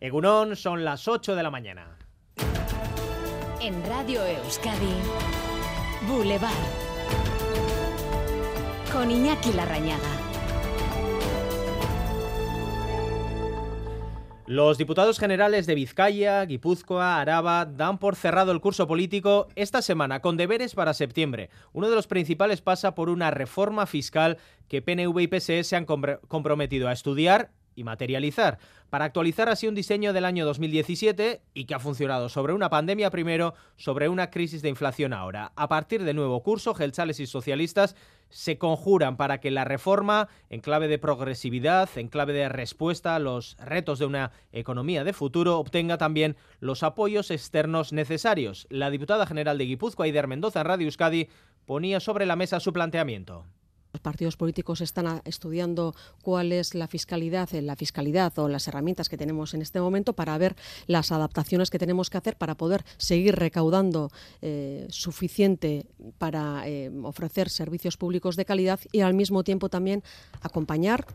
Egunón, son las 8 de la mañana. En Radio Euskadi, Boulevard. Con Iñaki Larrañaga. Los diputados generales de Vizcaya, Guipúzcoa, Araba dan por cerrado el curso político esta semana con deberes para septiembre. Uno de los principales pasa por una reforma fiscal que PNV y PSE se han comprometido a estudiar y materializar, para actualizar así un diseño del año 2017 y que ha funcionado sobre una pandemia primero, sobre una crisis de inflación ahora. A partir del nuevo curso, Gelchales y socialistas se conjuran para que la reforma, en clave de progresividad, en clave de respuesta a los retos de una economía de futuro, obtenga también los apoyos externos necesarios. La diputada general de Guipúzcoa, Ider Mendoza, en Radio Euskadi, ponía sobre la mesa su planteamiento. Los partidos políticos están estudiando cuál es la fiscalidad, eh, la fiscalidad o las herramientas que tenemos en este momento para ver las adaptaciones que tenemos que hacer para poder seguir recaudando eh, suficiente para eh, ofrecer servicios públicos de calidad y al mismo tiempo también acompañar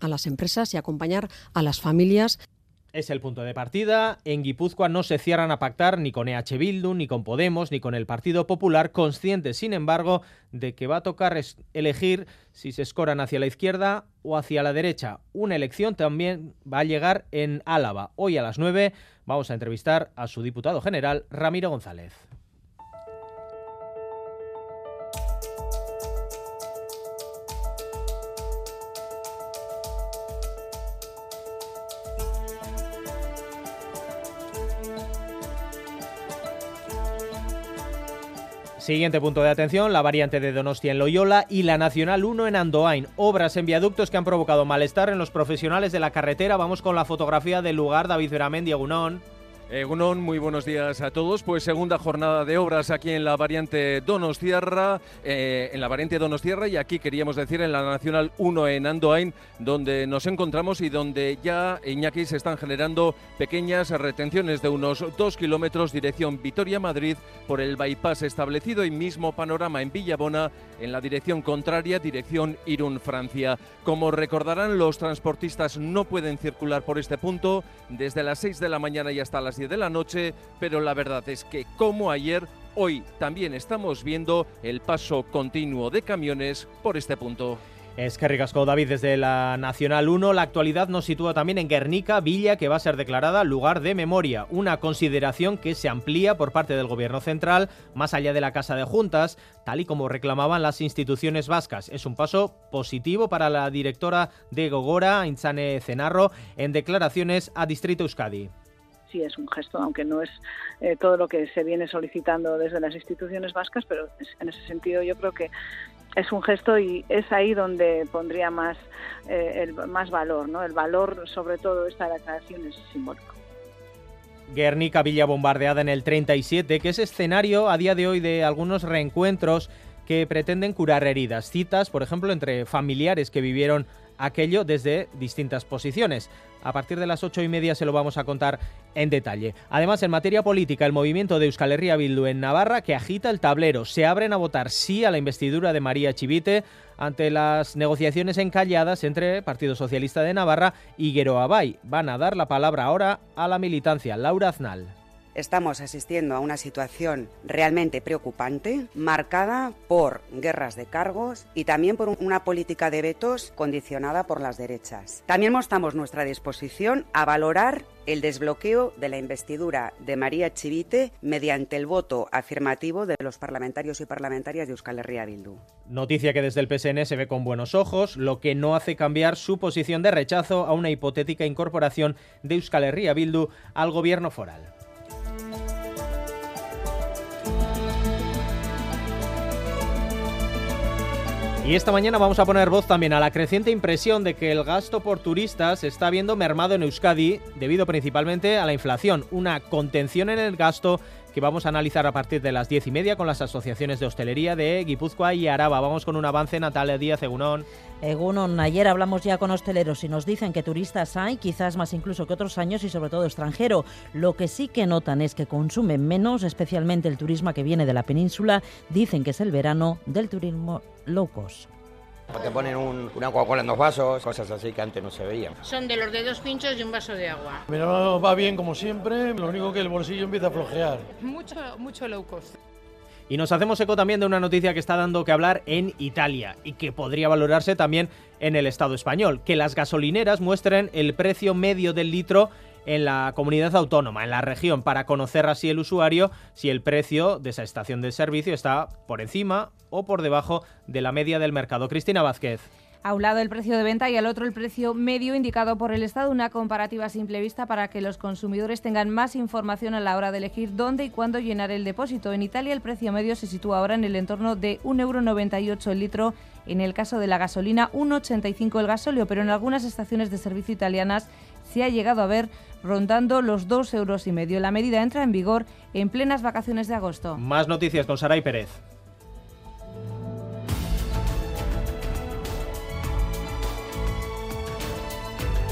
a las empresas y acompañar a las familias es el punto de partida. En Guipúzcoa no se cierran a pactar ni con EH Bildu, ni con Podemos, ni con el Partido Popular, conscientes, sin embargo, de que va a tocar elegir si se escoran hacia la izquierda o hacia la derecha. Una elección también va a llegar en Álava. Hoy a las 9 vamos a entrevistar a su diputado general, Ramiro González. Siguiente punto de atención, la variante de Donostia en Loyola y la Nacional 1 en Andoain. Obras en viaductos que han provocado malestar en los profesionales de la carretera. Vamos con la fotografía del lugar, David Veramendi, Agunón. Egunon, muy buenos días a todos. Pues segunda jornada de obras aquí en la variante Donostierra, eh, en la variante Donostierra y aquí queríamos decir en la Nacional 1 en Andoain, donde nos encontramos y donde ya, Iñaki, se están generando pequeñas retenciones de unos dos kilómetros dirección Vitoria-Madrid por el bypass establecido y mismo panorama en Villabona en la dirección contraria, dirección Irún-Francia. Como recordarán, los transportistas no pueden circular por este punto desde las 6 de la mañana y hasta las de la noche, pero la verdad es que como ayer, hoy también estamos viendo el paso continuo de camiones por este punto. Es que ricasco David desde la Nacional 1. La actualidad nos sitúa también en Guernica, Villa, que va a ser declarada lugar de memoria. Una consideración que se amplía por parte del Gobierno central más allá de la Casa de Juntas, tal y como reclamaban las instituciones vascas. Es un paso positivo para la directora de Gogora, Inzane Cenarro, en declaraciones a Distrito Euskadi sí es un gesto, aunque no es eh, todo lo que se viene solicitando desde las instituciones vascas, pero en ese sentido yo creo que es un gesto y es ahí donde pondría más, eh, el, más valor, ¿no? El valor, sobre todo, esta declaración es simbólico. Guernica Villa bombardeada en el 37, que es escenario a día de hoy de algunos reencuentros que pretenden curar heridas. Citas, por ejemplo, entre familiares que vivieron aquello desde distintas posiciones. A partir de las ocho y media se lo vamos a contar en detalle. Además, en materia política, el movimiento de Euskal Herria Bildu en Navarra que agita el tablero. Se abren a votar sí a la investidura de María Chivite ante las negociaciones encalladas entre Partido Socialista de Navarra y Guero Abay. Van a dar la palabra ahora a la militancia. Laura Aznal estamos asistiendo a una situación realmente preocupante, marcada por guerras de cargos y también por una política de vetos condicionada por las derechas. También mostramos nuestra disposición a valorar el desbloqueo de la investidura de María Chivite mediante el voto afirmativo de los parlamentarios y parlamentarias de Euskal Herria Bildu. Noticia que desde el PSN se ve con buenos ojos, lo que no hace cambiar su posición de rechazo a una hipotética incorporación de Euskal Herria Bildu al gobierno foral. Y esta mañana vamos a poner voz también a la creciente impresión de que el gasto por turistas está viendo mermado en Euskadi debido principalmente a la inflación, una contención en el gasto que vamos a analizar a partir de las diez y media con las asociaciones de hostelería de Guipúzcoa y Araba. Vamos con un avance, Natalia Díaz Egunón. Egunon, ayer hablamos ya con hosteleros y nos dicen que turistas hay, quizás más incluso que otros años y sobre todo extranjero. Lo que sí que notan es que consumen menos, especialmente el turismo que viene de la península. Dicen que es el verano del turismo low cost. Te ponen una Coca-Cola en dos vasos, cosas así que antes no se veían. Son de los de dos pinchos y un vaso de agua. Pero va bien como siempre, lo único que el bolsillo empieza a flojear. Mucho, mucho low cost. Y nos hacemos eco también de una noticia que está dando que hablar en Italia y que podría valorarse también en el Estado español, que las gasolineras muestren el precio medio del litro en la comunidad autónoma, en la región, para conocer así el usuario si el precio de esa estación de servicio está por encima o por debajo de la media del mercado. Cristina Vázquez. A un lado el precio de venta y al otro el precio medio indicado por el Estado, una comparativa simple vista para que los consumidores tengan más información a la hora de elegir dónde y cuándo llenar el depósito. En Italia el precio medio se sitúa ahora en el entorno de 1,98 euro el litro, en el caso de la gasolina 1,85 el gasóleo, pero en algunas estaciones de servicio italianas se ha llegado a ver rondando los 2 euros. La medida entra en vigor en plenas vacaciones de agosto. Más noticias con Saray Pérez.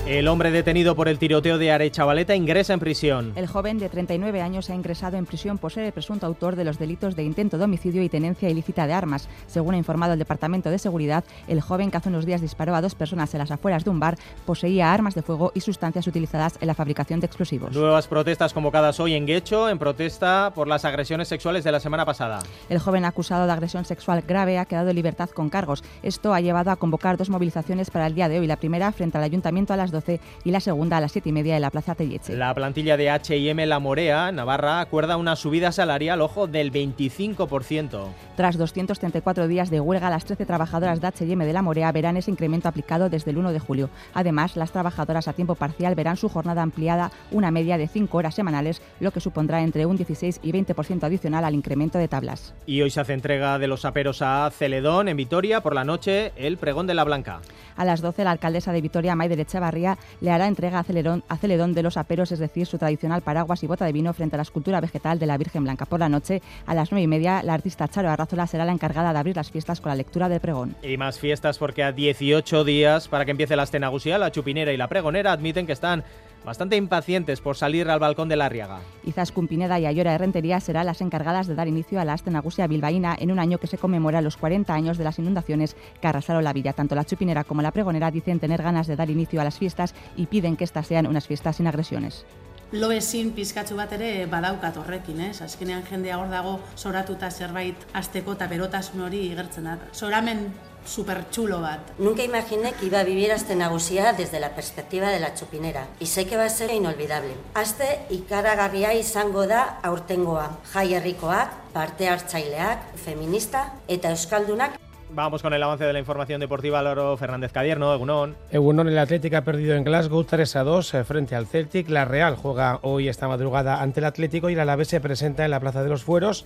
El hombre detenido por el tiroteo de Arechavaleta ingresa en prisión. El joven de 39 años ha ingresado en prisión por ser el presunto autor de los delitos de intento de homicidio y tenencia ilícita de armas. Según ha informado el Departamento de Seguridad, el joven que hace unos días disparó a dos personas en las afueras de un bar poseía armas de fuego y sustancias utilizadas en la fabricación de explosivos. Nuevas protestas convocadas hoy en Guecho en protesta por las agresiones sexuales de la semana pasada. El joven acusado de agresión sexual grave ha quedado en libertad con cargos. Esto ha llevado a convocar dos movilizaciones para el día de hoy. La primera frente al ayuntamiento a las y la segunda a las 7 y media en la Plaza Telleche. La plantilla de H&M La Morea, Navarra, acuerda una subida salarial, ojo, del 25%. Tras 234 días de huelga, las 13 trabajadoras de H&M de La Morea verán ese incremento aplicado desde el 1 de julio. Además, las trabajadoras a tiempo parcial verán su jornada ampliada una media de 5 horas semanales, lo que supondrá entre un 16 y 20% adicional al incremento de tablas. Y hoy se hace entrega de los aperos a Celedón en Vitoria, por la noche el pregón de la Blanca. A las 12, la alcaldesa de Vitoria, Maider Echevarría, le hará entrega a Celedón, de los aperos, es decir, su tradicional paraguas y bota de vino frente a la escultura vegetal de la Virgen Blanca. Por la noche, a las 9 y media, la artista Charo Arrazola será la encargada de abrir las fiestas con la lectura del pregón. Y más fiestas porque a 18 días para que empiece la escenagusía, la chupinera y la pregonera admiten que están bastante impacientes por salir al balcón de la Riaga. Izaskun Pineda y Ayora de Rentería serán las encargadas de dar inicio a la Astenagusia bilbaína en un año que se conmemora los 40 años de las inundaciones que arrasaron la villa. Tanto la chupinera como la pregonera dicen tener ganas de dar inicio a las fiestas y piden que estas sean unas fiestas sin agresiones. lo ezin pizkatxu bat ere badaukat horrekin, ez? Azkenean jendea hor dago soratuta zerbait azteko eta berotasun hori igertzen da. Soramen súper chulo bat. Nunca imaginé que iba a vivir Aste Nagusia desde la perspectiva de la chupinera. Y sé que va a ser inolvidable. Aste ikaragarria izango da aurtengoa. Jai herrikoak, parte hartzaileak, feminista eta euskaldunak Vamos con el avance de la información deportiva. Loro Fernández Cadierno, Egunon. Egunon, el Atlético ha perdido en Glasgow 3 a 2 eh, frente al Celtic. La Real juega hoy esta madrugada ante el Atlético y el Alavés se presenta en la Plaza de los Fueros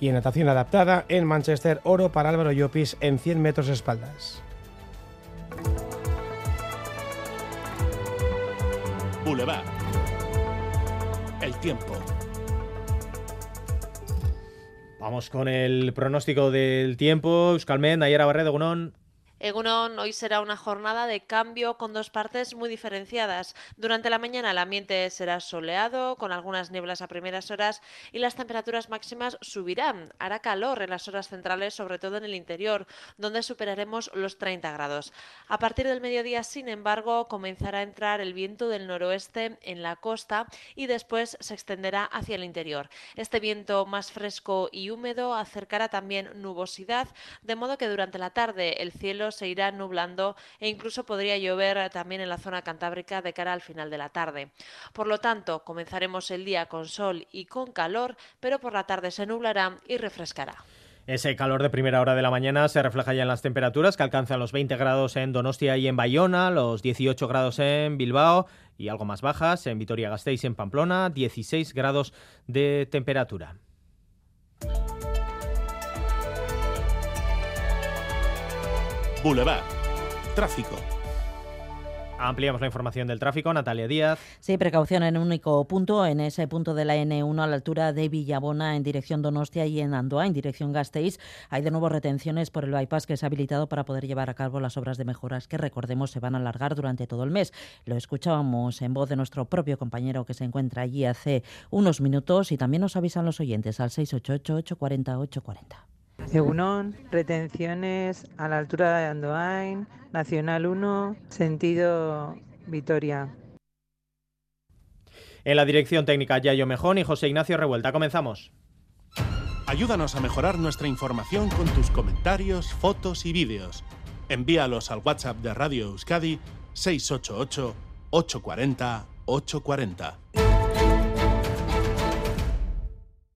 y en natación adaptada en Manchester oro para Álvaro Llopis en 100 metros espaldas. Boulevard. El tiempo. Vamos con el pronóstico del tiempo. Euskalmen, Nayara Barredo, Gunón. Egunon, hoy será una jornada de cambio con dos partes muy diferenciadas. Durante la mañana el ambiente será soleado, con algunas nieblas a primeras horas y las temperaturas máximas subirán. Hará calor en las horas centrales, sobre todo en el interior, donde superaremos los 30 grados. A partir del mediodía, sin embargo, comenzará a entrar el viento del noroeste en la costa y después se extenderá hacia el interior. Este viento más fresco y húmedo acercará también nubosidad, de modo que durante la tarde el cielo se irá nublando e incluso podría llover también en la zona cantábrica de cara al final de la tarde. Por lo tanto, comenzaremos el día con sol y con calor, pero por la tarde se nublará y refrescará. Ese calor de primera hora de la mañana se refleja ya en las temperaturas que alcanzan los 20 grados en Donostia y en Bayona, los 18 grados en Bilbao y algo más bajas en Vitoria-Gasteiz y en Pamplona, 16 grados de temperatura. Boulevard. Tráfico. Ampliamos la información del tráfico. Natalia Díaz. Sí, precaución en un único punto, en ese punto de la N1 a la altura de Villabona en dirección Donostia y en Andoa en dirección Gasteiz. Hay de nuevo retenciones por el bypass que se ha habilitado para poder llevar a cabo las obras de mejoras que recordemos se van a alargar durante todo el mes. Lo escuchábamos en voz de nuestro propio compañero que se encuentra allí hace unos minutos y también nos avisan los oyentes al 688 840 840. Egunon, retenciones a la altura de Andoain, Nacional 1, sentido Vitoria. En la dirección técnica Yayo Mejón y José Ignacio Revuelta. Comenzamos. Ayúdanos a mejorar nuestra información con tus comentarios, fotos y vídeos. Envíalos al WhatsApp de Radio Euskadi 688 840 840.